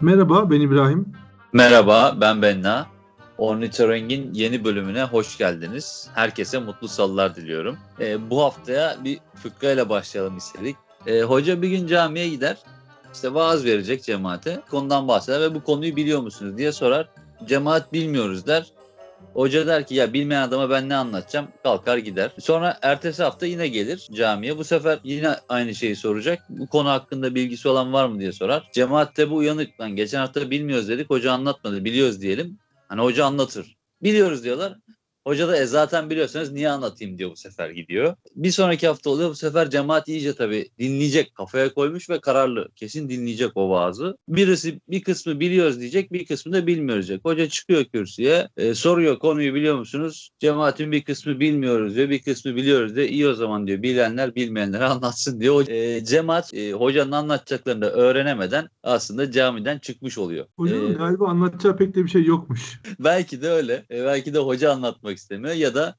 Merhaba, ben İbrahim. Merhaba, ben Benna. Ornithoreng'in yeni bölümüne hoş geldiniz. Herkese mutlu salılar diliyorum. Ee, bu haftaya bir fıkrayla başlayalım istedik. Ee, hoca bir gün camiye gider, işte vaaz verecek cemaate, konudan bahseder ve bu konuyu biliyor musunuz diye sorar. Cemaat bilmiyoruz der. Hoca der ki ya bilmeyen adama ben ne anlatacağım? Kalkar gider. Sonra ertesi hafta yine gelir camiye. Bu sefer yine aynı şeyi soracak. Bu konu hakkında bilgisi olan var mı diye sorar. Cemaat de bu uyanık. Lan geçen hafta bilmiyoruz dedik. Hoca anlatmadı. Biliyoruz diyelim. Hani hoca anlatır. Biliyoruz diyorlar. Hoca da e zaten biliyorsanız niye anlatayım diyor bu sefer gidiyor. Bir sonraki hafta oluyor bu sefer cemaat iyice tabii dinleyecek kafaya koymuş ve kararlı. Kesin dinleyecek o vaazı. Birisi bir kısmı biliyoruz diyecek bir kısmı da bilmiyoruz diyecek. Hoca çıkıyor kürsüye e, soruyor konuyu biliyor musunuz? Cemaatin bir kısmı bilmiyoruz ve bir kısmı biliyoruz de iyi o zaman diyor. Bilenler bilmeyenlere anlatsın diyor. E, cemaat e, hocanın anlatacaklarını da öğrenemeden aslında camiden çıkmış oluyor. Hocam E, galiba anlatacağı pek de bir şey yokmuş. belki de öyle. E, belki de hoca anlatmak istemiyor ya da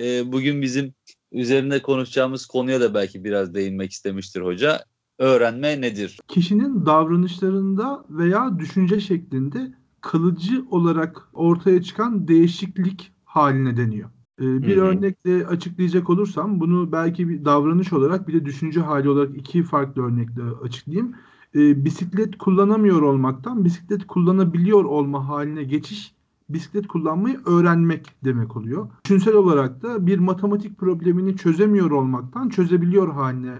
e, bugün bizim üzerinde konuşacağımız konuya da belki biraz değinmek istemiştir hoca. Öğrenme nedir? Kişinin davranışlarında veya düşünce şeklinde kalıcı olarak ortaya çıkan değişiklik haline deniyor. Ee, bir Hı hı. örnekle açıklayacak olursam bunu belki bir davranış olarak bir de düşünce hali olarak iki farklı örnekle açıklayayım. Ee, bisiklet kullanamıyor olmaktan bisiklet kullanabiliyor olma haline geçiş bisiklet kullanmayı öğrenmek demek oluyor. Düşünsel olarak da bir matematik problemini çözemiyor olmaktan çözebiliyor haline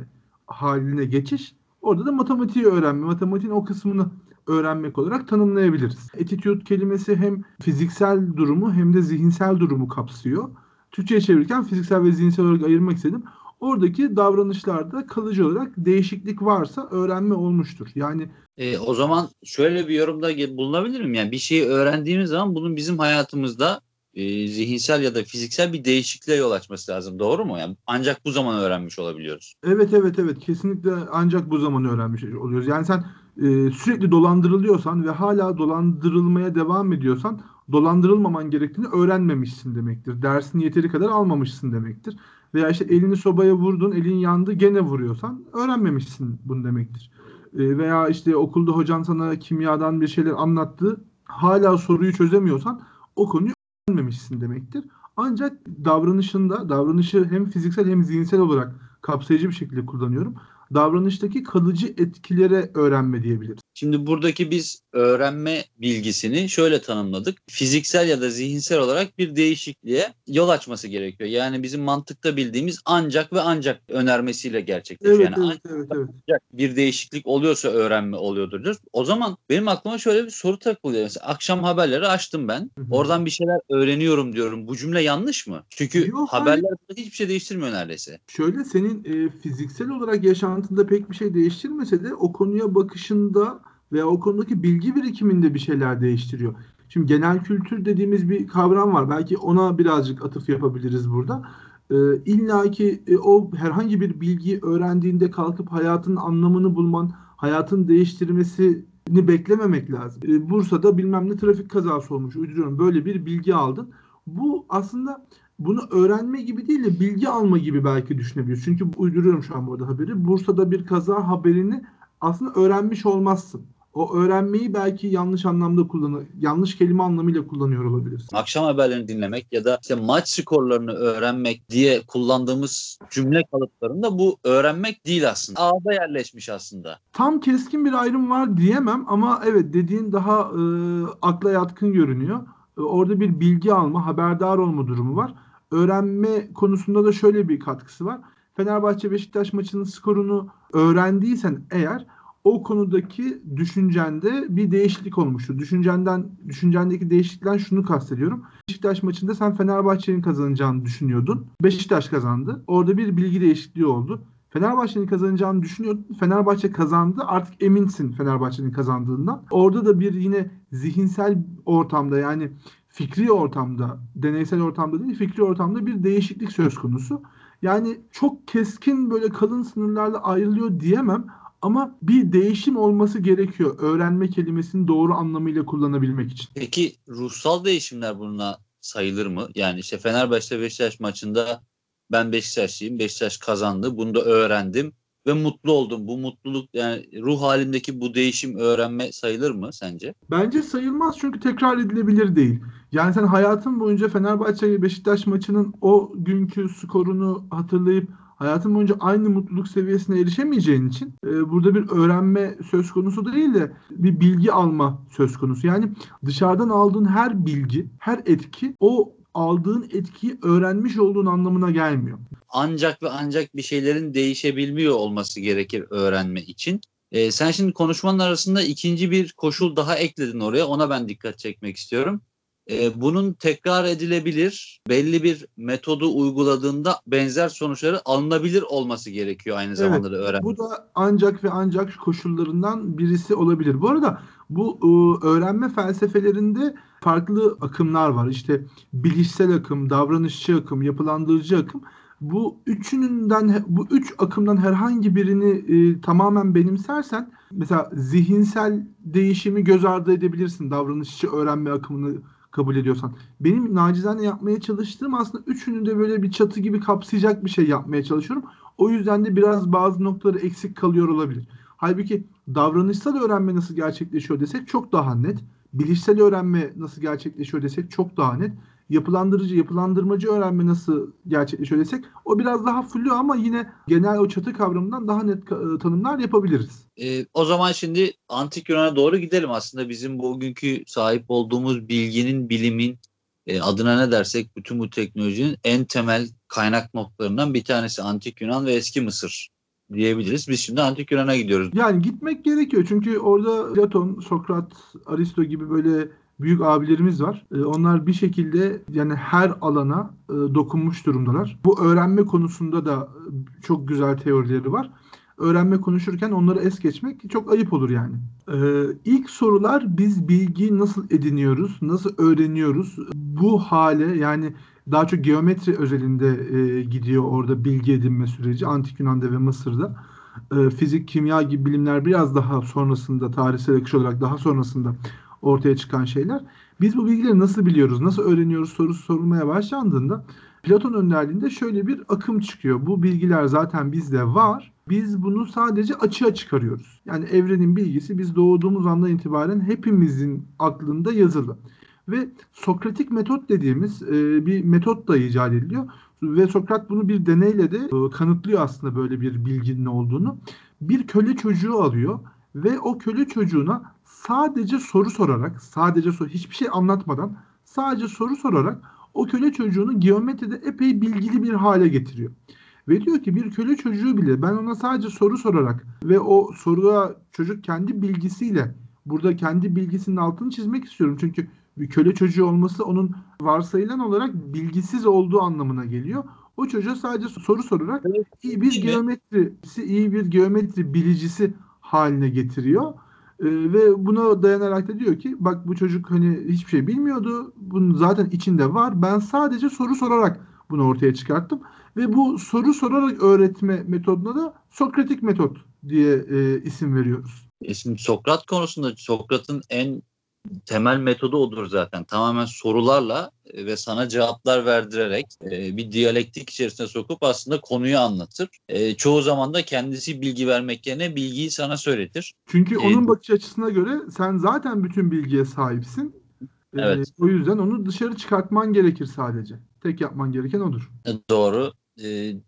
haline geçiş. Orada da matematiği öğrenme, matematiğin o kısmını öğrenmek olarak tanımlayabiliriz. Attitude kelimesi hem fiziksel durumu hem de zihinsel durumu kapsıyor. Türkçe'ye çevirirken fiziksel ve zihinsel olarak ayırmak istedim. Oradaki davranışlarda kalıcı olarak değişiklik varsa öğrenme olmuştur. Yani E, o zaman şöyle bir yorumda ge- bulunabilirim. Yani bir şeyi öğrendiğimiz zaman bunun bizim hayatımızda e, zihinsel ya da fiziksel bir değişikliğe yol açması lazım. Doğru mu? Yani ancak bu zaman öğrenmiş olabiliyoruz. Evet evet evet kesinlikle ancak bu zaman öğrenmiş oluyoruz. Yani sen e, sürekli dolandırılıyorsan ve hala dolandırılmaya devam ediyorsan dolandırılmaman gerektiğini öğrenmemişsin demektir. Dersini yeteri kadar almamışsın demektir. Veya işte elini sobaya vurdun, elin yandı gene vuruyorsan öğrenmemişsin bunu demektir. E, veya işte okulda hocan sana kimyadan bir şeyler anlattı, hala soruyu çözemiyorsan o konuyu öğrenmemişsin demektir. Ancak davranışında, davranışı hem fiziksel hem zihinsel olarak kapsayıcı bir şekilde kullanıyorum. Davranıştaki kalıcı etkilere öğrenme diyebiliriz. Şimdi buradaki biz öğrenme bilgisini şöyle tanımladık. Fiziksel ya da zihinsel olarak bir değişikliğe yol açması gerekiyor. Yani bizim mantıkta bildiğimiz ancak ve ancak önermesiyle gerçekleşiyor. Evet, yani evet, evet, evet. ancak bir değişiklik oluyorsa öğrenme oluyordur diyoruz. O zaman benim aklıma şöyle bir soru takılıyor. Mesela akşam haberleri açtım ben. Hı hı. Oradan bir şeyler öğreniyorum diyorum. Bu cümle yanlış mı? Çünkü Yok, haberler hiçbir şey değiştirmiyor neredeyse. Şöyle senin e, fiziksel olarak yaşantında pek bir şey değiştirmese de o konuya bakışında veya o konudaki bilgi birikiminde bir şeyler değiştiriyor. Şimdi genel kültür dediğimiz bir kavram var. Belki ona birazcık atıf yapabiliriz burada. E, İlla ki e, o herhangi bir bilgiyi öğrendiğinde kalkıp hayatın anlamını bulman, hayatın değiştirmesini beklememek lazım. E, Bursa'da bilmem ne trafik kazası olmuş. Uyduruyorum. Böyle bir bilgi aldın. Bu aslında bunu öğrenme gibi değil de bilgi alma gibi belki düşünebiliriz. Çünkü uyduruyorum şu an burada haberi. Bursa'da bir kaza haberini aslında öğrenmiş olmazsın. O öğrenmeyi belki yanlış anlamda kullanır, yanlış kelime anlamıyla kullanıyor olabilirsin. akşam haberlerini dinlemek ya da işte maç skorlarını öğrenmek diye kullandığımız cümle kalıplarında bu öğrenmek değil aslında. Ağda yerleşmiş aslında. Tam keskin bir ayrım var diyemem ama evet dediğin daha e, akla yatkın görünüyor. E, orada bir bilgi alma, haberdar olma durumu var. Öğrenme konusunda da şöyle bir katkısı var. Fenerbahçe Beşiktaş maçının skorunu öğrendiysen eğer o konudaki düşüncende bir değişiklik olmuştur. Düşüncenden düşüncendeki değişiklikten şunu kastediyorum. Beşiktaş maçında sen Fenerbahçe'nin kazanacağını düşünüyordun. Beşiktaş kazandı. Orada bir bilgi değişikliği oldu. Fenerbahçe'nin kazanacağını düşünüyordun. Fenerbahçe kazandı. Artık eminsin Fenerbahçe'nin kazandığından. Orada da bir yine zihinsel ortamda yani fikri ortamda, deneysel ortamda değil, fikri ortamda bir değişiklik söz konusu. Yani çok keskin böyle kalın sınırlarla ayrılıyor diyemem ama bir değişim olması gerekiyor öğrenme kelimesini doğru anlamıyla kullanabilmek için. Peki ruhsal değişimler bununla sayılır mı? Yani işte Fenerbahçe Beşiktaş maçında ben Beşiktaşlıyım. Beşiktaş kazandı. Bunu da öğrendim ve mutlu oldum. Bu mutluluk yani ruh halindeki bu değişim öğrenme sayılır mı sence? Bence sayılmaz çünkü tekrar edilebilir değil. Yani sen hayatın boyunca Fenerbahçe Beşiktaş maçının o günkü skorunu hatırlayıp hayatın boyunca aynı mutluluk seviyesine erişemeyeceğin için e, burada bir öğrenme söz konusu değil de bir bilgi alma söz konusu. Yani dışarıdan aldığın her bilgi, her etki o aldığın etkiyi öğrenmiş olduğun anlamına gelmiyor. Ancak ve ancak bir şeylerin değişebilmiyor olması gerekir öğrenme için. Ee, sen şimdi konuşmanın arasında ikinci bir koşul daha ekledin oraya. Ona ben dikkat çekmek istiyorum. Ee, bunun tekrar edilebilir, belli bir metodu uyguladığında benzer sonuçları alınabilir olması gerekiyor aynı zamanda evet, da öğrenme. Bu da ancak ve ancak koşullarından birisi olabilir. Bu arada bu e, öğrenme felsefelerinde farklı akımlar var. İşte bilişsel akım, davranışçı akım, yapılandırıcı akım. Bu üçününden bu üç akımdan herhangi birini e, tamamen benimsersen mesela zihinsel değişimi göz ardı edebilirsin davranışçı öğrenme akımını kabul ediyorsan. Benim nacizane yapmaya çalıştığım aslında üçünü de böyle bir çatı gibi kapsayacak bir şey yapmaya çalışıyorum. O yüzden de biraz bazı noktaları eksik kalıyor olabilir. Halbuki davranışsal öğrenme nasıl gerçekleşiyor desek çok daha net. Bilişsel öğrenme nasıl gerçekleşiyor desek çok daha net. Yapılandırıcı, yapılandırmacı öğrenme nasıl gerçekleşiyor desek o biraz daha flu ama yine genel o çatı kavramından daha net e, tanımlar yapabiliriz. Ee, o zaman şimdi antik Yunan'a doğru gidelim. Aslında bizim bugünkü sahip olduğumuz bilginin, bilimin e, adına ne dersek bütün bu teknolojinin en temel kaynak noktalarından bir tanesi antik Yunan ve eski Mısır diyebiliriz. Biz şimdi antik Yunan'a gidiyoruz. Yani gitmek gerekiyor çünkü orada Platon, Sokrat, Aristo gibi böyle büyük abilerimiz var. E, onlar bir şekilde yani her alana e, dokunmuş durumdalar. Bu öğrenme konusunda da çok güzel teorileri var. Öğrenme konuşurken onları es geçmek çok ayıp olur yani. Ee, ilk sorular biz bilgi nasıl ediniyoruz, nasıl öğreniyoruz? Bu hale yani daha çok geometri özelinde e, gidiyor orada bilgi edinme süreci Antik Yunan'da ve Mısır'da. E, fizik, kimya gibi bilimler biraz daha sonrasında tarihsel akış olarak daha sonrasında ortaya çıkan şeyler. Biz bu bilgileri nasıl biliyoruz, nasıl öğreniyoruz sorusu sorulmaya başlandığında Platon önderliğinde şöyle bir akım çıkıyor. Bu bilgiler zaten bizde var. Biz bunu sadece açığa çıkarıyoruz. Yani evrenin bilgisi biz doğduğumuz andan itibaren hepimizin aklında yazılı. Ve Sokratik metot dediğimiz e, bir metot da icat ediliyor. Ve Sokrat bunu bir deneyle de e, kanıtlıyor aslında böyle bir bilginin olduğunu. Bir köle çocuğu alıyor ve o köle çocuğuna sadece soru sorarak, sadece soru, hiçbir şey anlatmadan sadece soru sorarak o köle çocuğunu geometride epey bilgili bir hale getiriyor. Ve diyor ki bir köle çocuğu bile ben ona sadece soru sorarak ve o soruya çocuk kendi bilgisiyle burada kendi bilgisinin altını çizmek istiyorum. Çünkü bir köle çocuğu olması onun varsayılan olarak bilgisiz olduğu anlamına geliyor. O çocuğa sadece soru sorarak iyi bir geometrisi, iyi bir geometri bilicisi haline getiriyor. Ee, ve buna dayanarak da diyor ki bak bu çocuk hani hiçbir şey bilmiyordu. Bunun zaten içinde var. Ben sadece soru sorarak bunu ortaya çıkarttım. Ve bu soru sorarak öğretme metoduna da Sokratik metot diye e, isim veriyoruz. E şimdi Sokrat konusunda Sokrat'ın en temel metodu odur zaten. Tamamen sorularla e, ve sana cevaplar verdirerek e, bir diyalektik içerisine sokup aslında konuyu anlatır. E, çoğu zaman da kendisi bilgi vermek yerine bilgiyi sana söyletir. Çünkü onun bakış açısına göre sen zaten bütün bilgiye sahipsin. Evet. o yüzden onu dışarı çıkartman gerekir sadece. Tek yapman gereken odur. Doğru.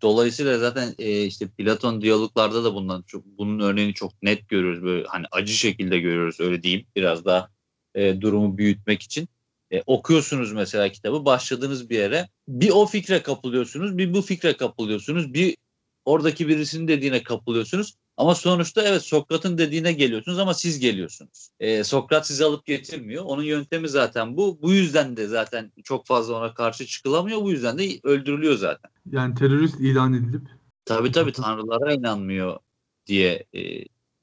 dolayısıyla zaten işte Platon diyaloglarda da bundan çok bunun örneğini çok net görüyoruz böyle hani acı şekilde görüyoruz öyle diyeyim biraz daha e, durumu büyütmek için. E, okuyorsunuz mesela kitabı başladığınız bir yere bir o fikre kapılıyorsunuz bir bu fikre kapılıyorsunuz bir oradaki birisinin dediğine kapılıyorsunuz ama sonuçta evet Sokrat'ın dediğine geliyorsunuz ama siz geliyorsunuz. Ee, Sokrat sizi alıp getirmiyor. Onun yöntemi zaten bu. Bu yüzden de zaten çok fazla ona karşı çıkılamıyor. Bu yüzden de öldürülüyor zaten. Yani terörist ilan edilip. Tabii tabii tanrılara inanmıyor diye e,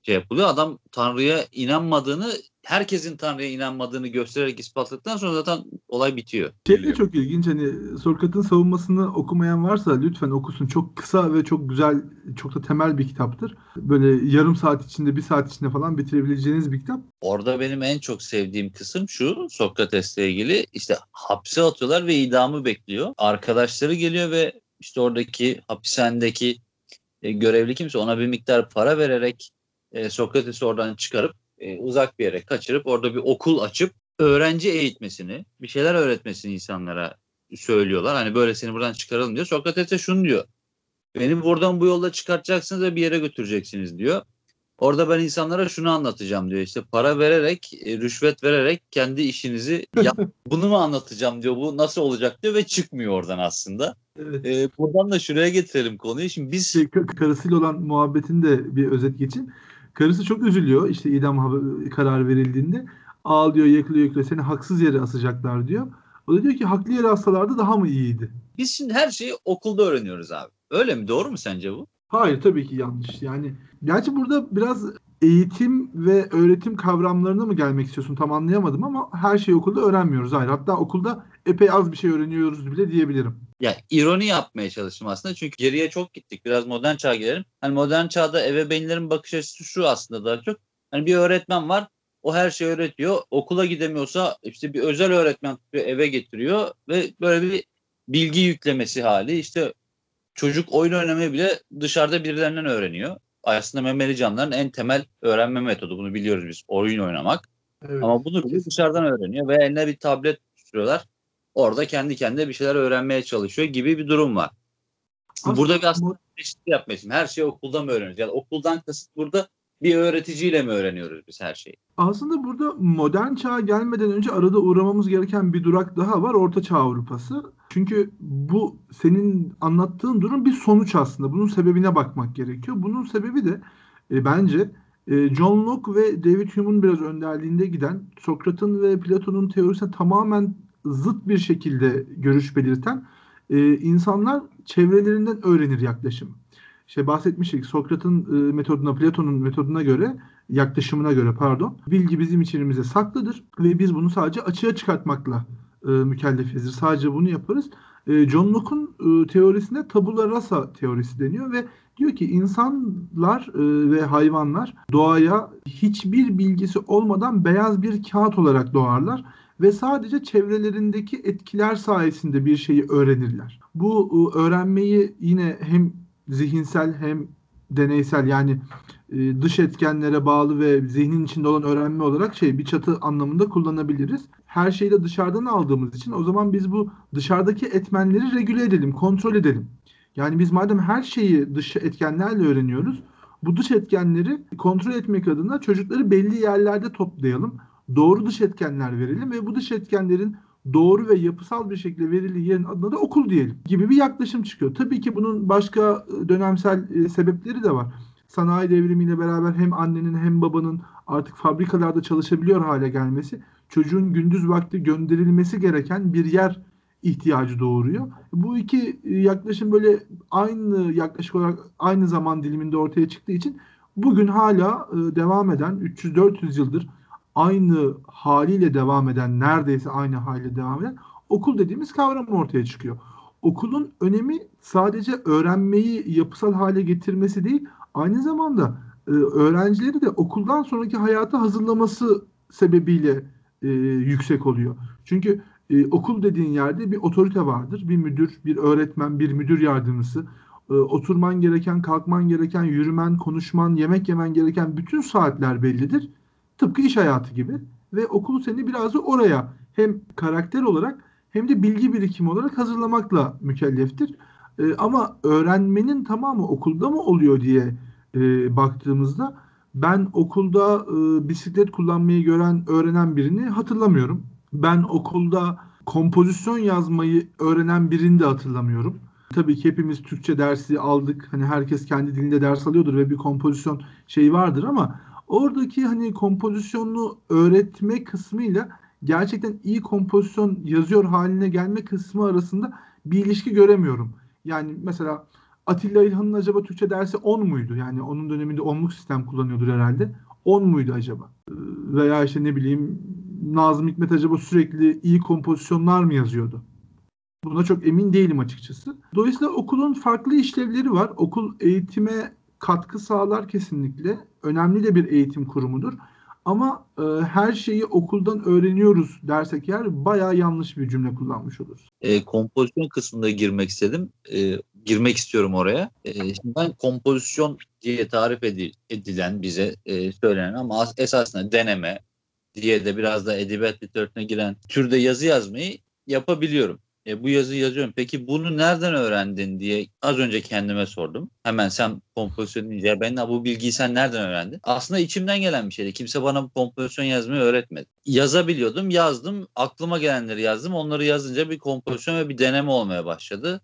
şey yapılıyor. Adam Tanrı'ya inanmadığını herkesin Tanrı'ya inanmadığını göstererek ispatladıktan sonra zaten olay bitiyor. Şey de çok ilginç hani Sokrat'ın savunmasını okumayan varsa lütfen okusun. Çok kısa ve çok güzel, çok da temel bir kitaptır. Böyle yarım saat içinde, bir saat içinde falan bitirebileceğiniz bir kitap. Orada benim en çok sevdiğim kısım şu Sokrates'le ilgili işte hapse atıyorlar ve idamı bekliyor. Arkadaşları geliyor ve işte oradaki hapishanedeki e, görevli kimse ona bir miktar para vererek e, Sokrates'i oradan çıkarıp e, uzak bir yere kaçırıp orada bir okul açıp öğrenci eğitmesini, bir şeyler öğretmesini insanlara söylüyorlar. Hani böyle seni buradan çıkaralım diyor. Sokrates de şunu diyor. Beni buradan bu yolda çıkartacaksınız ve bir yere götüreceksiniz diyor. Orada ben insanlara şunu anlatacağım diyor. İşte para vererek, e, rüşvet vererek kendi işinizi yap. Bunu mu anlatacağım diyor. Bu nasıl olacak diyor ve çıkmıyor oradan aslında. Evet. Ee, buradan da şuraya getirelim konuyu. Şimdi biz şey, karısıyla olan muhabbetin de bir özet geçin. Karısı çok üzülüyor işte idam kararı verildiğinde. Ağlıyor, yakılıyor, yakılıyor. Seni haksız yere asacaklar diyor. O da diyor ki haklı yere assalardı daha mı iyiydi? Biz şimdi her şeyi okulda öğreniyoruz abi. Öyle mi? Doğru mu sence bu? Hayır tabii ki yanlış. Yani gerçi burada biraz eğitim ve öğretim kavramlarına mı gelmek istiyorsun tam anlayamadım ama her şeyi okulda öğrenmiyoruz. Hayır hatta okulda epey az bir şey öğreniyoruz bile diyebilirim. Ya ironi yapmaya çalıştım aslında çünkü geriye çok gittik. Biraz modern çağa gelelim. Hani modern çağda ebeveynlerin bakış açısı şu aslında daha çok. Hani bir öğretmen var. O her şeyi öğretiyor. Okula gidemiyorsa işte bir özel öğretmen eve getiriyor ve böyle bir bilgi yüklemesi hali. İşte çocuk oyun oynamayı bile dışarıda birilerinden öğreniyor. Aslında memeli canlıların en temel öğrenme metodu. Bunu biliyoruz biz. Oyun oynamak. Evet. Ama bunu bile dışarıdan öğreniyor ve eline bir tablet tutuyorlar. Orada kendi kendine bir şeyler öğrenmeye çalışıyor gibi bir durum var. Aslında burada bir aslında eşit yapmayız. Her şeyi okulda mı öğreniyoruz? Yani okuldan kasıt burada bir öğreticiyle mi öğreniyoruz biz her şeyi? Aslında burada modern çağa gelmeden önce arada uğramamız gereken bir durak daha var. Orta Çağ Avrupası. Çünkü bu senin anlattığın durum bir sonuç aslında. Bunun sebebine bakmak gerekiyor. Bunun sebebi de e, bence e, John Locke ve David Hume'un biraz önderliğinde giden Sokrat'ın ve Platon'un teorisine tamamen zıt bir şekilde görüş belirten e, insanlar çevrelerinden öğrenir yaklaşım. İşte bahsetmiştik Sokrat'ın e, metoduna, Platon'un metoduna göre yaklaşımına göre pardon bilgi bizim içimizde saklıdır ve biz bunu sadece açığa çıkartmakla e, mükellefizdir. Sadece bunu yaparız. E, John Locke'un e, teorisinde tabula rasa teorisi deniyor ve diyor ki insanlar e, ve hayvanlar doğaya hiçbir bilgisi olmadan beyaz bir kağıt olarak doğarlar ve sadece çevrelerindeki etkiler sayesinde bir şeyi öğrenirler. Bu e, öğrenmeyi yine hem zihinsel hem deneysel yani e, dış etkenlere bağlı ve zihnin içinde olan öğrenme olarak şey bir çatı anlamında kullanabiliriz. Her şeyi de dışarıdan aldığımız için o zaman biz bu dışarıdaki etmenleri regüle edelim, kontrol edelim. Yani biz madem her şeyi dış etkenlerle öğreniyoruz, bu dış etkenleri kontrol etmek adına çocukları belli yerlerde toplayalım. Doğru dış etkenler verelim ve bu dış etkenlerin doğru ve yapısal bir şekilde verildiği yerin adına da okul diyelim gibi bir yaklaşım çıkıyor. Tabii ki bunun başka e, dönemsel e, sebepleri de var. Sanayi devrimiyle beraber hem annenin hem babanın artık fabrikalarda çalışabiliyor hale gelmesi çocuğun gündüz vakti gönderilmesi gereken bir yer ihtiyacı doğuruyor. Bu iki e, yaklaşım böyle aynı yaklaşık olarak aynı zaman diliminde ortaya çıktığı için bugün hala devam eden 300-400 yıldır aynı haliyle devam eden, neredeyse aynı haliyle devam eden okul dediğimiz kavram ortaya çıkıyor. Okulun önemi sadece öğrenmeyi yapısal hale getirmesi değil, aynı zamanda e, öğrencileri de okuldan sonraki hayata hazırlaması sebebiyle e, yüksek oluyor. Çünkü e, okul dediğin yerde bir otorite vardır. Bir müdür, bir öğretmen, bir müdür yardımcısı. E, oturman gereken, kalkman gereken, yürümen, konuşman, yemek yemen gereken bütün saatler bellidir. Tıpkı iş hayatı gibi ve okul seni biraz da oraya hem karakter olarak hem de bilgi birikimi olarak hazırlamakla mükelleftir. E, ama öğrenmenin tamamı okulda mı oluyor diye e, baktığımızda ben okulda e, bisiklet kullanmayı gören öğrenen birini hatırlamıyorum. Ben okulda kompozisyon yazmayı öğrenen birini de hatırlamıyorum. Tabii ki hepimiz Türkçe dersi aldık. Hani herkes kendi dilinde ders alıyordur ve bir kompozisyon şeyi vardır ama Oradaki hani kompozisyonunu öğretme kısmıyla gerçekten iyi kompozisyon yazıyor haline gelme kısmı arasında bir ilişki göremiyorum. Yani mesela Atilla İlhan'ın acaba Türkçe dersi 10 muydu? Yani onun döneminde onluk sistem kullanıyordur herhalde. 10 muydu acaba? Ee, veya işte ne bileyim Nazım Hikmet acaba sürekli iyi kompozisyonlar mı yazıyordu? Buna çok emin değilim açıkçası. Dolayısıyla okulun farklı işlevleri var. Okul eğitime katkı sağlar kesinlikle. Önemli de bir eğitim kurumudur. Ama e, her şeyi okuldan öğreniyoruz dersek eğer bayağı yanlış bir cümle kullanmış oluruz. E, kompozisyon kısmında girmek istedim. E, girmek istiyorum oraya. E, şimdi ben kompozisyon diye tarif edilen bize e, söylenen ama esasında deneme diye de biraz da edebiyat literatürüne giren türde yazı yazmayı yapabiliyorum. E, bu yazıyı yazıyorum. Peki bunu nereden öğrendin diye az önce kendime sordum. Hemen sen kompozisyon deyince ben bu bilgiyi sen nereden öğrendin? Aslında içimden gelen bir şeydi. Kimse bana bu kompozisyon yazmayı öğretmedi. Yazabiliyordum, yazdım. Aklıma gelenleri yazdım. Onları yazınca bir kompozisyon ve bir deneme olmaya başladı.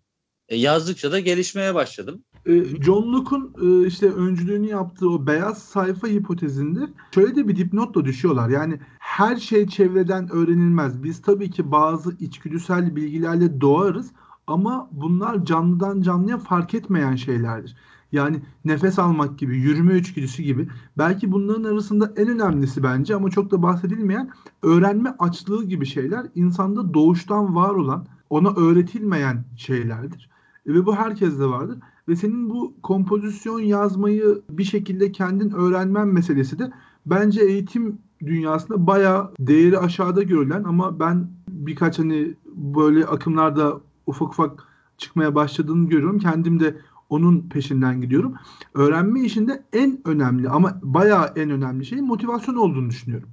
E, yazdıkça da gelişmeye başladım. E, John Locke'un e, işte öncülüğünü yaptığı o beyaz sayfa hipotezinde şöyle de bir dipnotla düşüyorlar. Yani her şey çevreden öğrenilmez. Biz tabii ki bazı içgüdüsel bilgilerle doğarız ama bunlar canlıdan canlıya fark etmeyen şeylerdir. Yani nefes almak gibi, yürüme içgüdüsü gibi. Belki bunların arasında en önemlisi bence ama çok da bahsedilmeyen öğrenme açlığı gibi şeyler insanda doğuştan var olan, ona öğretilmeyen şeylerdir. Ve bu herkeste vardır. Ve senin bu kompozisyon yazmayı bir şekilde kendin öğrenmen meselesi de bence eğitim dünyasında bayağı değeri aşağıda görülen ama ben birkaç hani böyle akımlarda ufak ufak çıkmaya başladığını görüyorum. Kendim de onun peşinden gidiyorum. Öğrenme işinde en önemli ama bayağı en önemli şey motivasyon olduğunu düşünüyorum.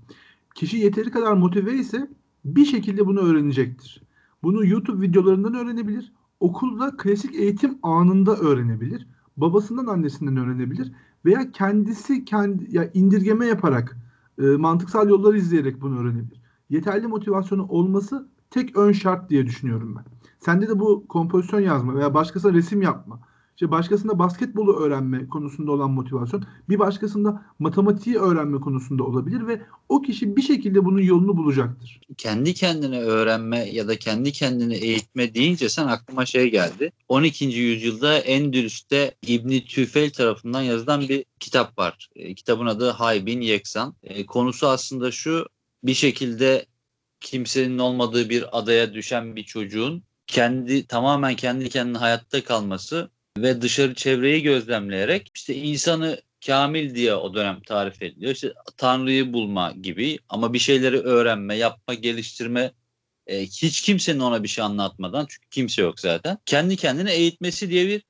Kişi yeteri kadar motive ise bir şekilde bunu öğrenecektir. Bunu YouTube videolarından öğrenebilir okulda klasik eğitim anında öğrenebilir. Babasından annesinden öğrenebilir veya kendisi kendi ya indirgeme yaparak e, mantıksal yollar izleyerek bunu öğrenebilir. Yeterli motivasyonu olması tek ön şart diye düşünüyorum ben. Sende de bu kompozisyon yazma veya başkasına resim yapma işte başkasında basketbolu öğrenme konusunda olan motivasyon bir başkasında matematiği öğrenme konusunda olabilir ve o kişi bir şekilde bunun yolunu bulacaktır. Kendi kendine öğrenme ya da kendi kendini eğitme deyince sen aklıma şey geldi. 12. yüzyılda Endülüs'te İbni Tüfel tarafından yazılan bir kitap var. E, kitabın adı Haybin Yeksan. E, konusu aslında şu bir şekilde kimsenin olmadığı bir adaya düşen bir çocuğun kendi tamamen kendi kendine hayatta kalması ve dışarı çevreyi gözlemleyerek işte insanı kamil diye o dönem tarif ediliyor. İşte Tanrı'yı bulma gibi ama bir şeyleri öğrenme, yapma, geliştirme e, hiç kimsenin ona bir şey anlatmadan çünkü kimse yok zaten. Kendi kendine eğitmesi diye bir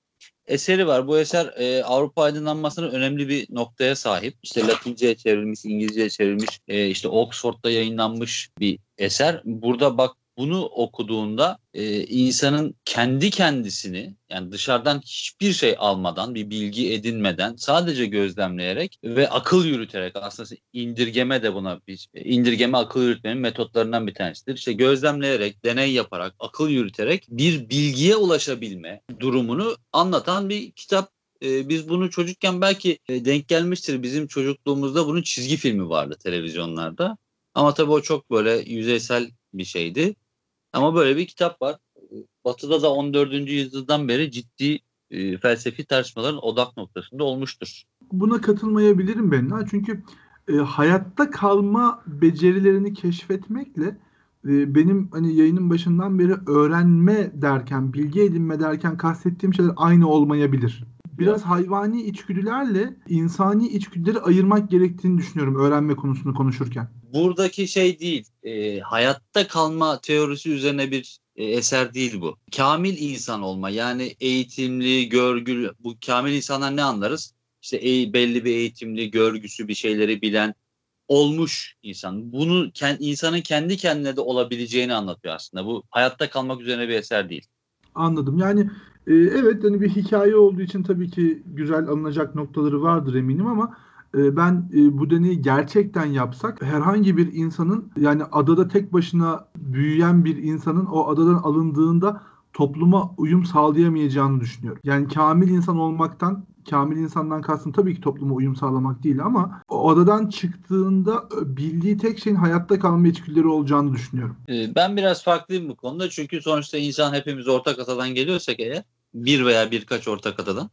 eseri var. Bu eser e, Avrupa aydınlanmasının önemli bir noktaya sahip. İşte Latince'ye çevrilmiş, İngilizce'ye çevrilmiş, e, işte Oxford'da yayınlanmış bir eser. Burada bak bunu okuduğunda e, insanın kendi kendisini yani dışarıdan hiçbir şey almadan bir bilgi edinmeden sadece gözlemleyerek ve akıl yürüterek aslında indirgeme de buna bir indirgeme akıl yürütmenin metotlarından bir tanesidir. İşte gözlemleyerek, deney yaparak, akıl yürüterek bir bilgiye ulaşabilme durumunu anlatan bir kitap e, biz bunu çocukken belki e, denk gelmiştir. Bizim çocukluğumuzda bunun çizgi filmi vardı televizyonlarda. Ama tabii o çok böyle yüzeysel bir şeydi. Ama böyle bir kitap var. Batı'da da 14. yüzyıldan beri ciddi e, felsefi tartışmaların odak noktasında olmuştur. Buna katılmayabilirim ben. Çünkü e, hayatta kalma becerilerini keşfetmekle e, benim hani yayının başından beri öğrenme derken, bilgi edinme derken kastettiğim şeyler aynı olmayabilir. Biraz hayvani içgüdülerle insani içgüdüleri ayırmak gerektiğini düşünüyorum öğrenme konusunu konuşurken buradaki şey değil. E, hayatta kalma teorisi üzerine bir e, eser değil bu. Kamil insan olma yani eğitimli, görgülü. Bu kamil insanlar ne anlarız? İşte e, belli bir eğitimli, görgüsü bir şeyleri bilen olmuş insan. Bunu kend, insanın kendi kendine de olabileceğini anlatıyor aslında. Bu hayatta kalmak üzerine bir eser değil. Anladım. Yani e, evet hani bir hikaye olduğu için tabii ki güzel alınacak noktaları vardır eminim ama ben e, bu deneyi gerçekten yapsak herhangi bir insanın yani adada tek başına büyüyen bir insanın o adadan alındığında topluma uyum sağlayamayacağını düşünüyorum. Yani kamil insan olmaktan kamil insandan kastım tabii ki topluma uyum sağlamak değil ama o odadan çıktığında bildiği tek şeyin hayatta kalma içgüdüleri olacağını düşünüyorum. Ee, ben biraz farklıyım bu konuda çünkü sonuçta insan hepimiz ortak atadan geliyorsak eğer bir veya birkaç ortak atadan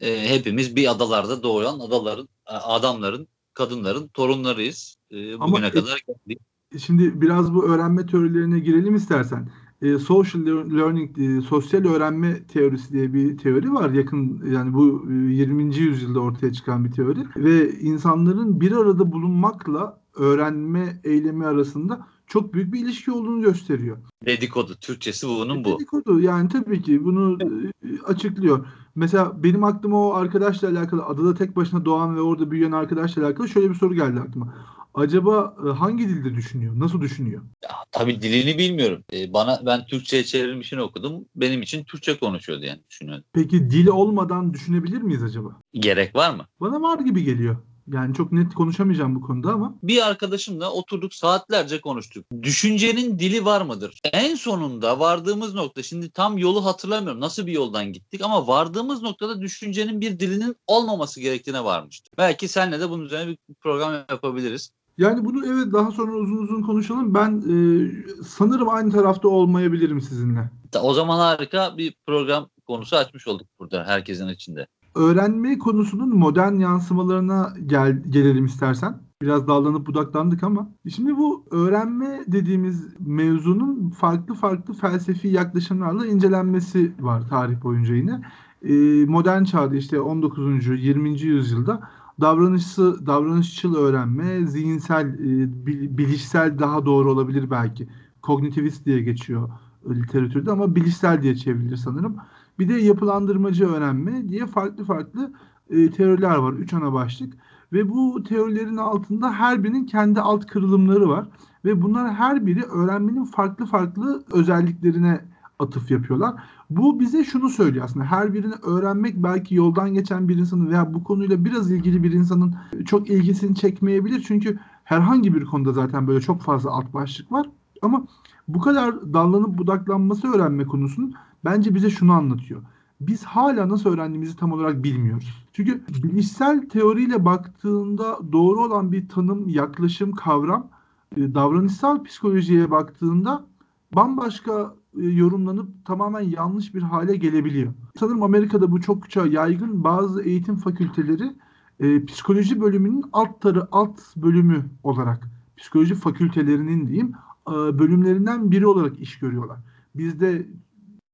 e, hepimiz bir adalarda doğuyan adaların e, adamların, kadınların torunlarıyız. E, bugüne Ama, kadar geldik. Şimdi biraz bu öğrenme teorilerine girelim istersen. E, social learning, e, sosyal öğrenme teorisi diye bir teori var. Yakın yani bu e, 20. yüzyılda ortaya çıkan bir teori ve insanların bir arada bulunmakla öğrenme eylemi arasında çok büyük bir ilişki olduğunu gösteriyor. Dedikodu. Türkçesi bunun bu. Dedikodu yani tabii ki bunu e, açıklıyor. Mesela benim aklıma o arkadaşla alakalı adada tek başına doğan ve orada büyüyen arkadaşla alakalı şöyle bir soru geldi aklıma. Acaba e, hangi dilde düşünüyor? Nasıl düşünüyor? Ya, tabii dilini bilmiyorum. Ee, bana ben Türkçe'ye çevrilmişini okudum. Benim için Türkçe konuşuyordu yani düşünüyorum. Peki dil olmadan düşünebilir miyiz acaba? Gerek var mı? Bana var gibi geliyor. Yani çok net konuşamayacağım bu konuda ama. Bir arkadaşımla oturduk saatlerce konuştuk. Düşüncenin dili var mıdır? En sonunda vardığımız nokta şimdi tam yolu hatırlamıyorum nasıl bir yoldan gittik ama vardığımız noktada düşüncenin bir dilinin olmaması gerektiğine varmıştı. Belki senle de bunun üzerine bir program yapabiliriz. Yani bunu evet daha sonra uzun uzun konuşalım. Ben e, sanırım aynı tarafta olmayabilirim sizinle. O zaman harika bir program konusu açmış olduk burada herkesin içinde. Öğrenme konusunun modern yansımalarına gel, gelelim istersen. Biraz dallanıp budaklandık ama. Şimdi bu öğrenme dediğimiz mevzunun farklı farklı felsefi yaklaşımlarla incelenmesi var tarih boyunca yine. Ee, modern çağda işte 19. 20. yüzyılda davranışsı, davranışçıl öğrenme, zihinsel, e, bilişsel daha doğru olabilir belki. Kognitivist diye geçiyor literatürde ama bilişsel diye çevrilir sanırım. Bir de yapılandırmacı öğrenme diye farklı farklı e, teoriler var. Üç ana başlık. Ve bu teorilerin altında her birinin kendi alt kırılımları var. Ve bunlar her biri öğrenmenin farklı farklı özelliklerine atıf yapıyorlar. Bu bize şunu söylüyor aslında. Her birini öğrenmek belki yoldan geçen bir insanın veya bu konuyla biraz ilgili bir insanın çok ilgisini çekmeyebilir. Çünkü herhangi bir konuda zaten böyle çok fazla alt başlık var. Ama bu kadar dallanıp budaklanması öğrenme konusunun bence bize şunu anlatıyor. Biz hala nasıl öğrendiğimizi tam olarak bilmiyoruz. Çünkü bilişsel teoriyle baktığında doğru olan bir tanım, yaklaşım, kavram e, davranışsal psikolojiye baktığında bambaşka e, yorumlanıp tamamen yanlış bir hale gelebiliyor. Sanırım Amerika'da bu çokça yaygın bazı eğitim fakülteleri e, psikoloji bölümünün alt tarı alt bölümü olarak psikoloji fakültelerinin diyeyim e, bölümlerinden biri olarak iş görüyorlar. Bizde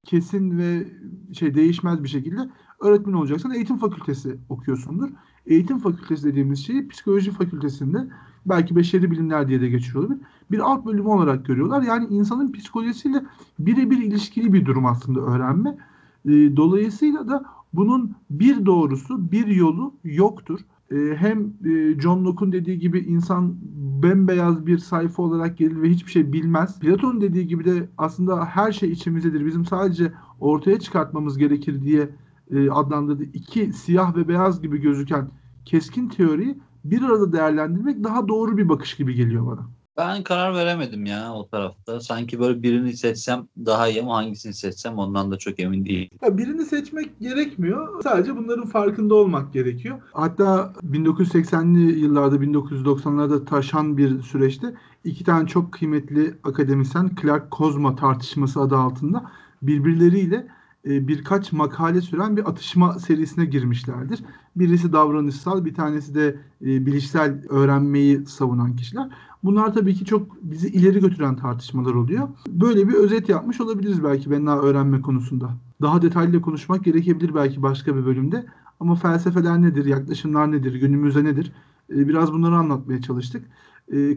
kesin ve şey değişmez bir şekilde öğretmen olacaksan eğitim fakültesi okuyorsundur. Eğitim fakültesi dediğimiz şeyi psikoloji fakültesinde belki beşeri bilimler diye de geçiyor olabilir. Bir alt bölümü olarak görüyorlar. Yani insanın psikolojisiyle birebir ilişkili bir durum aslında öğrenme. E, dolayısıyla da bunun bir doğrusu, bir yolu yoktur. E, hem e, John Locke'un dediği gibi insan bembeyaz bir sayfa olarak gelir ve hiçbir şey bilmez. Platon dediği gibi de aslında her şey içimizdedir. Bizim sadece ortaya çıkartmamız gerekir diye e, adlandırdığı iki siyah ve beyaz gibi gözüken keskin teoriyi bir arada değerlendirmek daha doğru bir bakış gibi geliyor bana. Ben karar veremedim ya o tarafta. Sanki böyle birini seçsem daha iyi ama hangisini seçsem ondan da çok emin değilim. Ya birini seçmek gerekmiyor. Sadece bunların farkında olmak gerekiyor. Hatta 1980'li yıllarda 1990'larda taşan bir süreçte iki tane çok kıymetli akademisyen Clark Kozma tartışması adı altında birbirleriyle e, birkaç makale süren bir atışma serisine girmişlerdir. Birisi davranışsal, bir tanesi de e, bilişsel öğrenmeyi savunan kişiler. Bunlar tabii ki çok bizi ileri götüren tartışmalar oluyor. Böyle bir özet yapmış olabiliriz belki Benna öğrenme konusunda. Daha detaylı konuşmak gerekebilir belki başka bir bölümde. Ama felsefeler nedir, yaklaşımlar nedir, günümüzde nedir? E, biraz bunları anlatmaya çalıştık.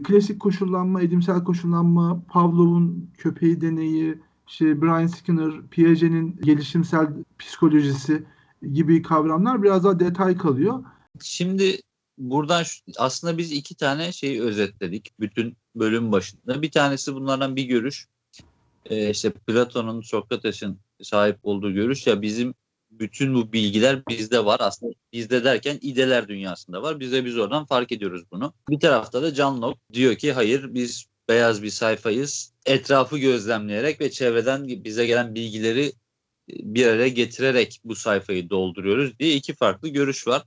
Klasik koşullanma, edimsel koşullanma, Pavlov'un köpeği deneyi, işte Brian Skinner, Piaget'in gelişimsel psikolojisi gibi kavramlar biraz daha detay kalıyor. Şimdi buradan aslında biz iki tane şeyi özetledik bütün bölüm başında. Bir tanesi bunlardan bir görüş. Ee, işte Platon'un, Sokrates'in sahip olduğu görüş ya bizim bütün bu bilgiler bizde var. Aslında bizde derken ideler dünyasında var. Bize biz oradan fark ediyoruz bunu. Bir tarafta da John Locke diyor ki hayır biz beyaz bir sayfayız. Etrafı gözlemleyerek ve çevreden bize gelen bilgileri e, bir araya getirerek bu sayfayı dolduruyoruz diye iki farklı görüş var.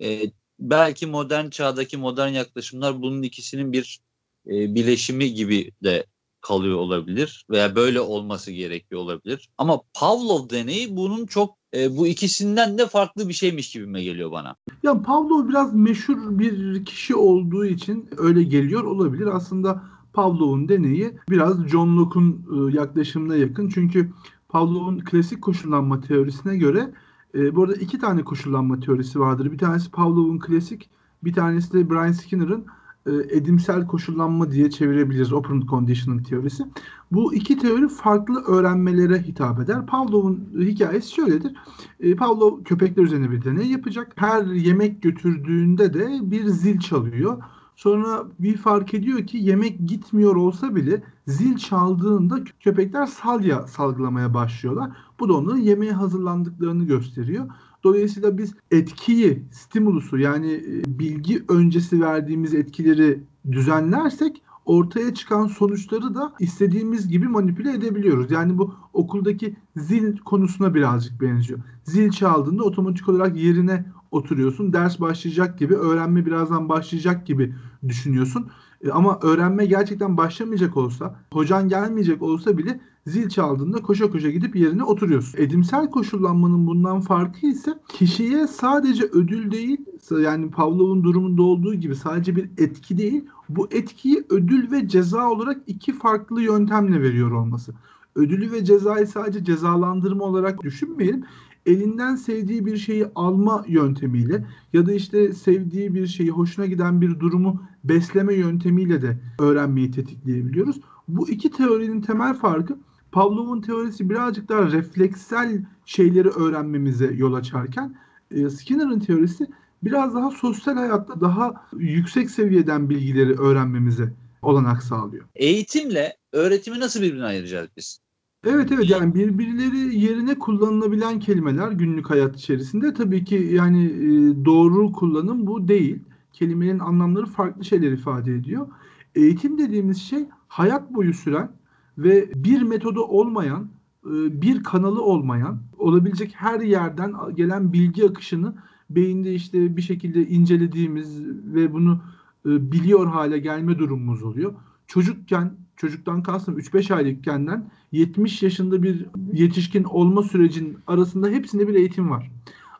Ee, belki modern çağdaki modern yaklaşımlar bunun ikisinin bir e, bileşimi gibi de kalıyor olabilir veya böyle olması gerekiyor olabilir. Ama Pavlov deneyi bunun çok e, bu ikisinden de farklı bir şeymiş gibime geliyor bana. Ya Pavlov biraz meşhur bir kişi olduğu için öyle geliyor olabilir. Aslında Pavlov'un deneyi biraz John Locke'un e, yaklaşımına yakın. Çünkü Pavlov'un klasik koşullanma teorisine göre e, bu arada iki tane koşullanma teorisi vardır. Bir tanesi Pavlov'un klasik, bir tanesi de Brian Skinner'ın e, edimsel koşullanma diye çevirebiliriz operant conditioning teorisi. Bu iki teori farklı öğrenmelere hitap eder. Pavlov'un hikayesi şöyledir. E, Pavlov köpekler üzerine bir deney yapacak. Her yemek götürdüğünde de bir zil çalıyor. Sonra bir fark ediyor ki yemek gitmiyor olsa bile zil çaldığında köpekler salya salgılamaya başlıyorlar. Bu da onların yemeğe hazırlandıklarını gösteriyor. Dolayısıyla biz etkiyi, stimulusu yani e, bilgi öncesi verdiğimiz etkileri düzenlersek ortaya çıkan sonuçları da istediğimiz gibi manipüle edebiliyoruz. Yani bu okuldaki zil konusuna birazcık benziyor. Zil çaldığında otomatik olarak yerine oturuyorsun. Ders başlayacak gibi, öğrenme birazdan başlayacak gibi düşünüyorsun. E, ama öğrenme gerçekten başlamayacak olsa, hocan gelmeyecek olsa bile zil çaldığında koşa koşa gidip yerine oturuyorsun. Edimsel koşullanmanın bundan farkı ise kişiye sadece ödül değil, yani Pavlov'un durumunda olduğu gibi sadece bir etki değil, bu etkiyi ödül ve ceza olarak iki farklı yöntemle veriyor olması. Ödülü ve cezayı sadece cezalandırma olarak düşünmeyelim elinden sevdiği bir şeyi alma yöntemiyle ya da işte sevdiği bir şeyi, hoşuna giden bir durumu besleme yöntemiyle de öğrenmeyi tetikleyebiliyoruz. Bu iki teorinin temel farkı Pavlov'un teorisi birazcık daha refleksel şeyleri öğrenmemize yol açarken e, Skinner'ın teorisi biraz daha sosyal hayatta daha yüksek seviyeden bilgileri öğrenmemize olanak sağlıyor. Eğitimle öğretimi nasıl birbirine ayıracağız biz? Evet evet yani birbirleri yerine kullanılabilen kelimeler günlük hayat içerisinde tabii ki yani e, doğru kullanım bu değil. Kelimenin anlamları farklı şeyler ifade ediyor. Eğitim dediğimiz şey hayat boyu süren ve bir metodu olmayan, e, bir kanalı olmayan, olabilecek her yerden gelen bilgi akışını beyinde işte bir şekilde incelediğimiz ve bunu e, biliyor hale gelme durumumuz oluyor. Çocukken, çocuktan kastım 3-5 aylıkkenden 70 yaşında bir yetişkin olma sürecinin arasında hepsinde bir eğitim var.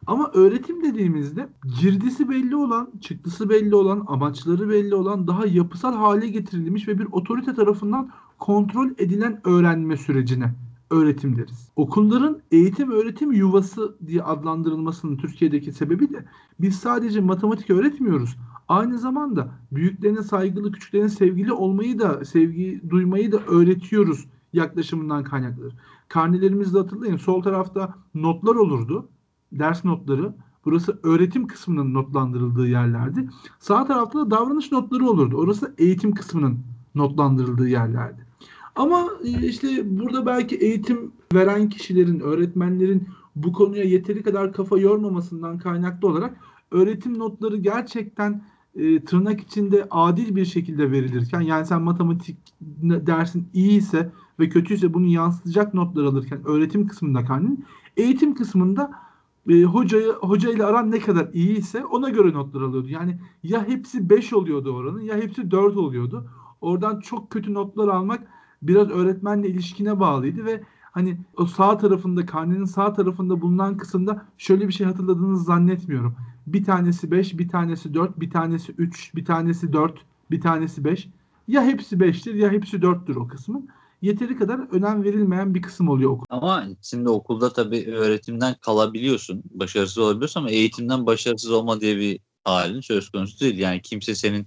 Ama öğretim dediğimizde girdisi belli olan, çıktısı belli olan, amaçları belli olan, daha yapısal hale getirilmiş ve bir otorite tarafından kontrol edilen öğrenme sürecine öğretim deriz. Okulların eğitim öğretim yuvası diye adlandırılmasının Türkiye'deki sebebi de biz sadece matematik öğretmiyoruz. Aynı zamanda büyüklerine saygılı, küçüklerine sevgili olmayı da, sevgi duymayı da öğretiyoruz yaklaşımından kaynaklıdır. Karnelerimizde hatırlayın sol tarafta notlar olurdu. Ders notları. Burası öğretim kısmının notlandırıldığı yerlerdi. Sağ tarafta da davranış notları olurdu. Orası eğitim kısmının notlandırıldığı yerlerdi. Ama e, işte burada belki eğitim veren kişilerin, öğretmenlerin bu konuya yeteri kadar kafa yormamasından kaynaklı olarak öğretim notları gerçekten e, tırnak içinde adil bir şekilde verilirken yani sen matematik dersin iyiyse ve kötüyse bunu yansıtacak notlar alırken öğretim kısmında kendin eğitim kısmında e, hocayı hoca ile aran ne kadar iyiyse ona göre notlar alıyordu. Yani ya hepsi 5 oluyordu oranın ya hepsi 4 oluyordu. Oradan çok kötü notlar almak biraz öğretmenle ilişkine bağlıydı ve hani o sağ tarafında karnenin sağ tarafında bulunan kısımda şöyle bir şey hatırladığınızı zannetmiyorum. Bir tanesi 5, bir tanesi 4, bir tanesi 3, bir tanesi 4, bir tanesi 5. Ya hepsi 5'tir ya hepsi 4'tür o kısmın. Yeteri kadar önem verilmeyen bir kısım oluyor okul. Ama şimdi okulda tabii öğretimden kalabiliyorsun, başarısız olabiliyorsun ama eğitimden başarısız olma diye bir halin söz konusu değil. Yani kimse senin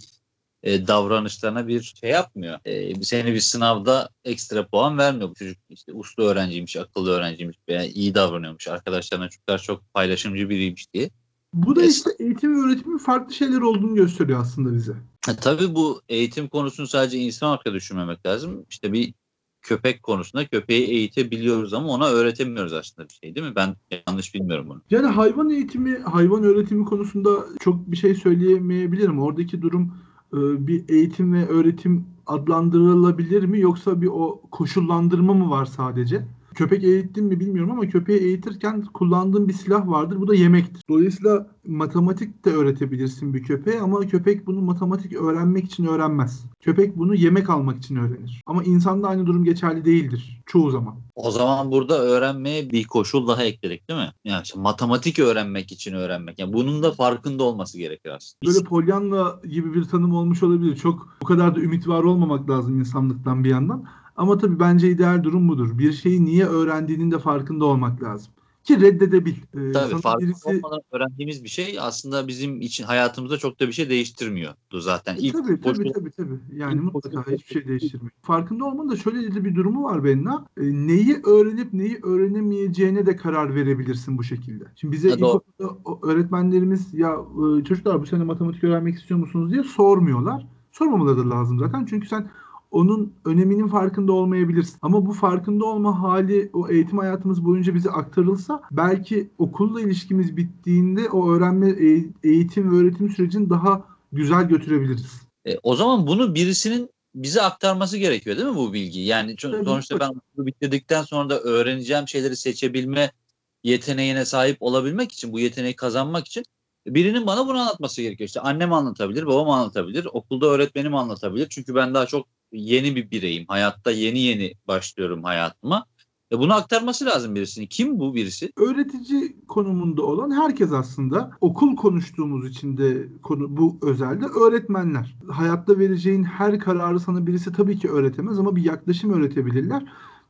e, davranışlarına bir şey yapmıyor. E, seni bir sınavda ekstra puan vermiyor. Bu çocuk işte uslu öğrenciymiş, akıllı öğrenciymiş veya iyi davranıyormuş. Arkadaşlarına çocuklar çok paylaşımcı biriymiş diye. Bu da işte eğitim ve öğretimin farklı şeyler olduğunu gösteriyor aslında bize. E, tabii bu eğitim konusunu sadece insan olarak düşünmemek lazım. İşte bir köpek konusunda köpeği eğitebiliyoruz ama ona öğretemiyoruz aslında bir şey değil mi? Ben yanlış bilmiyorum bunu. Yani hayvan eğitimi, hayvan öğretimi konusunda çok bir şey söyleyemeyebilirim. Oradaki durum e, bir eğitim ve öğretim adlandırılabilir mi yoksa bir o koşullandırma mı var sadece? Köpek eğittim mi bilmiyorum ama köpeği eğitirken kullandığım bir silah vardır. Bu da yemektir. Dolayısıyla matematik de öğretebilirsin bir köpeğe ama köpek bunu matematik öğrenmek için öğrenmez. Köpek bunu yemek almak için öğrenir. Ama insanda aynı durum geçerli değildir çoğu zaman. O zaman burada öğrenmeye bir koşul daha ekledik değil mi? Yani işte matematik öğrenmek için öğrenmek. Yani bunun da farkında olması gerekir aslında. Böyle Pollyanna gibi bir tanım olmuş olabilir. Çok bu kadar da ümit var olmamak lazım insanlıktan bir yandan. Ama tabii bence ideal durum budur. Bir şeyi niye öğrendiğinin de farkında olmak lazım. ki reddedebil. Ee, Tabii farkında birisi... olmadan öğrendiğimiz bir şey aslında bizim için hayatımızda çok da bir şey değiştirmiyordu zaten. E, İlk tabii, tabii, boş... tabii tabii. Yani İlk mutlaka boş... hiçbir şey değiştirmiyor. Farkında olmanın da şöyle bir durumu var Benna. E, neyi öğrenip neyi öğrenemeyeceğine de karar verebilirsin bu şekilde. Şimdi bize ilkokulda öğretmenlerimiz ya e, çocuklar bu sene matematik öğrenmek istiyor musunuz diye sormuyorlar. Sormamaları da lazım zaten. Çünkü sen onun öneminin farkında olmayabilirsin. Ama bu farkında olma hali o eğitim hayatımız boyunca bize aktarılsa belki okulla ilişkimiz bittiğinde o öğrenme eğitim ve öğretim sürecini daha güzel götürebiliriz. E, o zaman bunu birisinin bize aktarması gerekiyor değil mi bu bilgi? Yani Tabii, sonuçta ben okulu bitirdikten sonra da öğreneceğim şeyleri seçebilme yeteneğine sahip olabilmek için, bu yeteneği kazanmak için birinin bana bunu anlatması gerekiyor. İşte annem anlatabilir, babam anlatabilir, okulda öğretmenim anlatabilir. Çünkü ben daha çok yeni bir bireyim. Hayatta yeni yeni başlıyorum hayatıma. E bunu aktarması lazım birisinin. Kim bu birisi? Öğretici konumunda olan herkes aslında. Okul konuştuğumuz için de konu bu özelde öğretmenler. Hayatta vereceğin her kararı sana birisi tabii ki öğretemez ama bir yaklaşım öğretebilirler.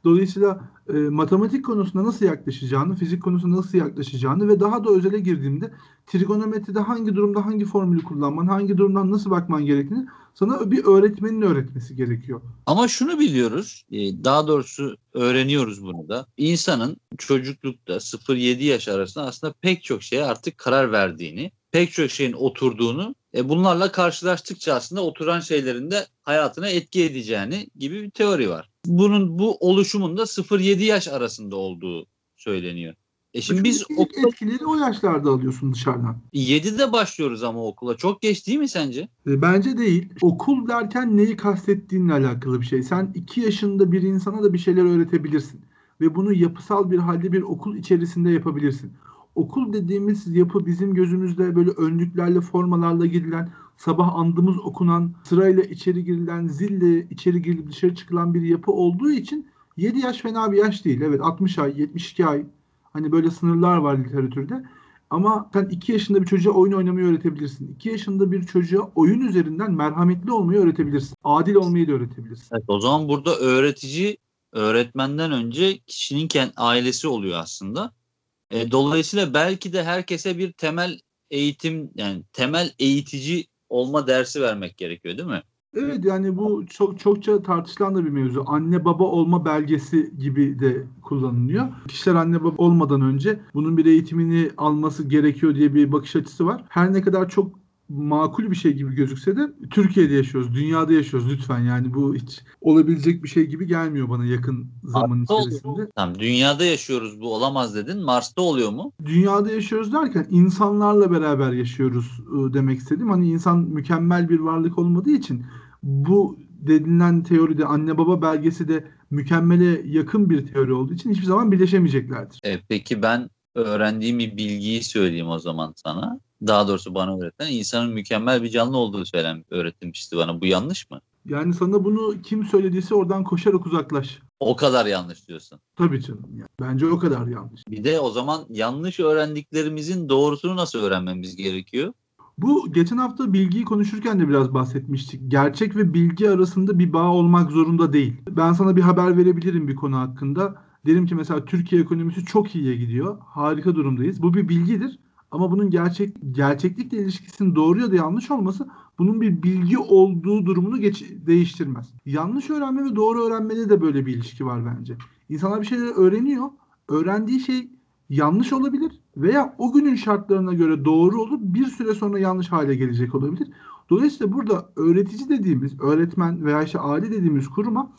Dolayısıyla e, matematik konusunda nasıl yaklaşacağını, fizik konusunda nasıl yaklaşacağını ve daha da özele girdiğimde trigonometride hangi durumda hangi formülü kullanman, hangi durumdan nasıl bakman gerektiğini sana bir öğretmenin öğretmesi gerekiyor. Ama şunu biliyoruz, e, daha doğrusu öğreniyoruz bunu da. İnsanın çocuklukta 0-7 yaş arasında aslında pek çok şeye artık karar verdiğini, pek çok şeyin oturduğunu e, bunlarla karşılaştıkça aslında oturan şeylerin de hayatına etki edeceğini gibi bir teori var. Bunun bu oluşumun da 0-7 yaş arasında olduğu söyleniyor. E şimdi biz okula... etkileri o yaşlarda alıyorsun dışarıdan. 7'de başlıyoruz ama okula. Çok geç değil mi sence? E, bence değil. Okul derken neyi kastettiğinle alakalı bir şey. Sen 2 yaşında bir insana da bir şeyler öğretebilirsin. Ve bunu yapısal bir halde bir okul içerisinde yapabilirsin. Okul dediğimiz yapı bizim gözümüzde böyle önlüklerle, formalarla gidilen, sabah andımız okunan, sırayla içeri girilen, zille içeri girilip dışarı çıkılan bir yapı olduğu için 7 yaş fena bir yaş değil. Evet 60 ay, 72 ay Hani böyle sınırlar var literatürde. Ama sen 2 yaşında bir çocuğa oyun oynamayı öğretebilirsin. 2 yaşında bir çocuğa oyun üzerinden merhametli olmayı öğretebilirsin. Adil olmayı da öğretebilirsin. Evet, o zaman burada öğretici öğretmenden önce kişinin kendi ailesi oluyor aslında. E, dolayısıyla belki de herkese bir temel eğitim yani temel eğitici olma dersi vermek gerekiyor değil mi? Evet yani bu çok çokça tartışılan da bir mevzu. Anne baba olma belgesi gibi de kullanılıyor. Kişiler anne baba olmadan önce bunun bir eğitimini alması gerekiyor diye bir bakış açısı var. Her ne kadar çok makul bir şey gibi gözükse de Türkiye'de yaşıyoruz, dünyada yaşıyoruz lütfen yani bu hiç olabilecek bir şey gibi gelmiyor bana yakın zaman Mars'ta içerisinde. Tamam dünyada yaşıyoruz bu olamaz dedin. Mars'ta oluyor mu? Dünyada yaşıyoruz derken insanlarla beraber yaşıyoruz ıı, demek istedim. Hani insan mükemmel bir varlık olmadığı için bu denilen teoride anne baba belgesi de mükemmele yakın bir teori olduğu için hiçbir zaman birleşemeyeceklerdir. E, peki ben öğrendiğim bir bilgiyi söyleyeyim o zaman sana. Daha doğrusu bana öğreten insanın mükemmel bir canlı olduğu söylen öğretilmişti bana. Bu yanlış mı? Yani sana bunu kim söylediyse oradan koşarak uzaklaş. O kadar yanlış diyorsun. Tabii canım. Yani. Bence o kadar yanlış. Bir de o zaman yanlış öğrendiklerimizin doğrusunu nasıl öğrenmemiz gerekiyor? Bu geçen hafta bilgiyi konuşurken de biraz bahsetmiştik. Gerçek ve bilgi arasında bir bağ olmak zorunda değil. Ben sana bir haber verebilirim bir konu hakkında. Derim ki mesela Türkiye ekonomisi çok iyiye gidiyor. Harika durumdayız. Bu bir bilgidir. Ama bunun gerçek gerçeklikle ilişkisinin doğru ya da yanlış olması bunun bir bilgi olduğu durumunu geç, değiştirmez. Yanlış öğrenme ve doğru öğrenmede de böyle bir ilişki var bence. İnsanlar bir şeyleri öğreniyor. Öğrendiği şey yanlış olabilir veya o günün şartlarına göre doğru olup bir süre sonra yanlış hale gelecek olabilir. Dolayısıyla burada öğretici dediğimiz, öğretmen veya işte aile dediğimiz kuruma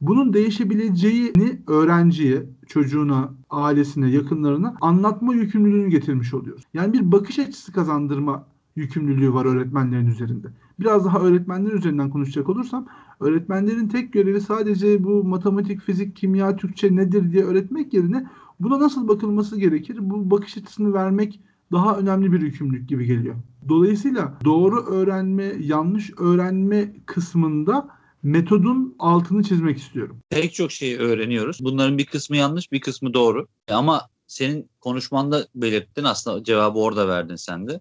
bunun değişebileceğini öğrenciye, çocuğuna, ailesine, yakınlarına anlatma yükümlülüğünü getirmiş oluyoruz. Yani bir bakış açısı kazandırma yükümlülüğü var öğretmenlerin üzerinde. Biraz daha öğretmenler üzerinden konuşacak olursam öğretmenlerin tek görevi sadece bu matematik, fizik, kimya, Türkçe nedir diye öğretmek yerine buna nasıl bakılması gerekir? Bu bakış açısını vermek daha önemli bir yükümlülük gibi geliyor. Dolayısıyla doğru öğrenme, yanlış öğrenme kısmında metodun altını çizmek istiyorum. Pek çok şeyi öğreniyoruz. Bunların bir kısmı yanlış, bir kısmı doğru. Ama senin konuşmanda belirttin aslında cevabı orada verdin sen de.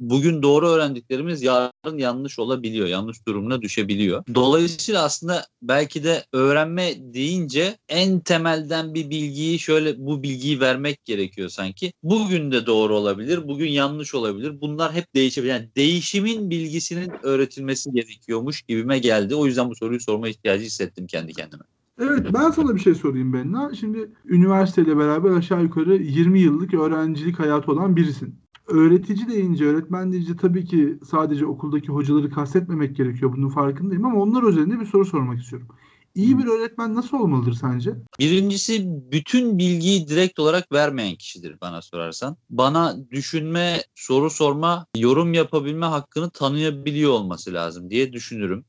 Bugün doğru öğrendiklerimiz yarın yanlış olabiliyor. Yanlış durumuna düşebiliyor. Dolayısıyla aslında belki de öğrenme deyince en temelden bir bilgiyi şöyle bu bilgiyi vermek gerekiyor sanki. Bugün de doğru olabilir, bugün yanlış olabilir. Bunlar hep değişebilir. Yani değişimin bilgisinin öğretilmesi gerekiyormuş gibime geldi. O yüzden bu soruyu sorma ihtiyacı hissettim kendi kendime. Evet ben sana bir şey sorayım Benna. Şimdi üniversiteyle beraber aşağı yukarı 20 yıllık öğrencilik hayatı olan birisin. Öğretici deyince, öğretmen deyince tabii ki sadece okuldaki hocaları kastetmemek gerekiyor. Bunun farkındayım ama onlar üzerinde bir soru sormak istiyorum. İyi bir öğretmen nasıl olmalıdır sence? Birincisi bütün bilgiyi direkt olarak vermeyen kişidir bana sorarsan. Bana düşünme, soru sorma, yorum yapabilme hakkını tanıyabiliyor olması lazım diye düşünürüm.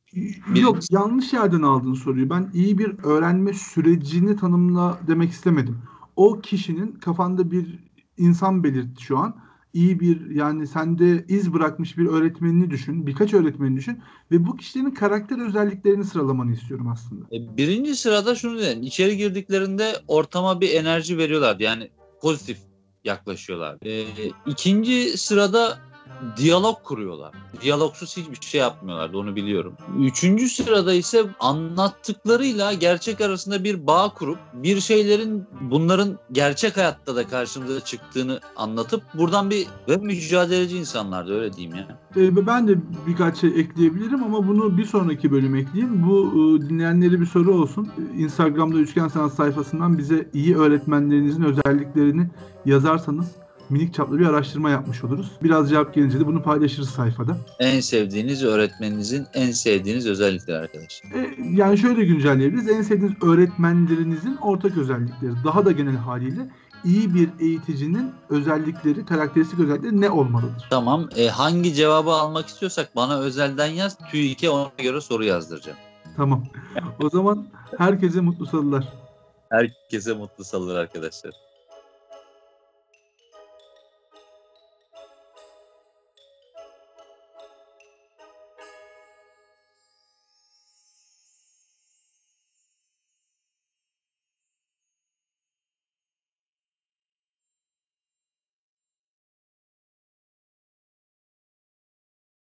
Yok yanlış yerden aldın soruyu. Ben iyi bir öğrenme sürecini tanımla demek istemedim. O kişinin kafanda bir insan belirtti şu an. İyi bir yani sende iz bırakmış bir öğretmenini düşün. Birkaç öğretmenini düşün. Ve bu kişilerin karakter özelliklerini sıralamanı istiyorum aslında. E, Birinci sırada şunu dedim. İçeri girdiklerinde ortama bir enerji veriyorlar. Yani pozitif yaklaşıyorlar. E, ikinci sırada diyalog kuruyorlar. Diyalogsuz hiçbir şey yapmıyorlardı onu biliyorum. Üçüncü sırada ise anlattıklarıyla gerçek arasında bir bağ kurup bir şeylerin bunların gerçek hayatta da karşımıza çıktığını anlatıp buradan bir ve mücadeleci insanlardı öyle diyeyim ya. Ee, ben de birkaç şey ekleyebilirim ama bunu bir sonraki bölüm ekleyeyim. Bu e, dinleyenlere bir soru olsun. E, Instagram'da Üçgen Sanat sayfasından bize iyi öğretmenlerinizin özelliklerini yazarsanız minik çaplı bir araştırma yapmış oluruz. Biraz cevap gelince de bunu paylaşırız sayfada. En sevdiğiniz öğretmeninizin en sevdiğiniz özellikleri arkadaşlar. E, yani şöyle güncelleyebiliriz. En sevdiğiniz öğretmenlerinizin ortak özellikleri. Daha da genel haliyle iyi bir eğiticinin özellikleri, karakteristik özellikleri ne olmalıdır? Tamam. E, hangi cevabı almak istiyorsak bana özelden yaz. TÜİK'e ona göre soru yazdıracağım. Tamam. O zaman herkese mutlu salılar. Herkese mutlu salılar arkadaşlar.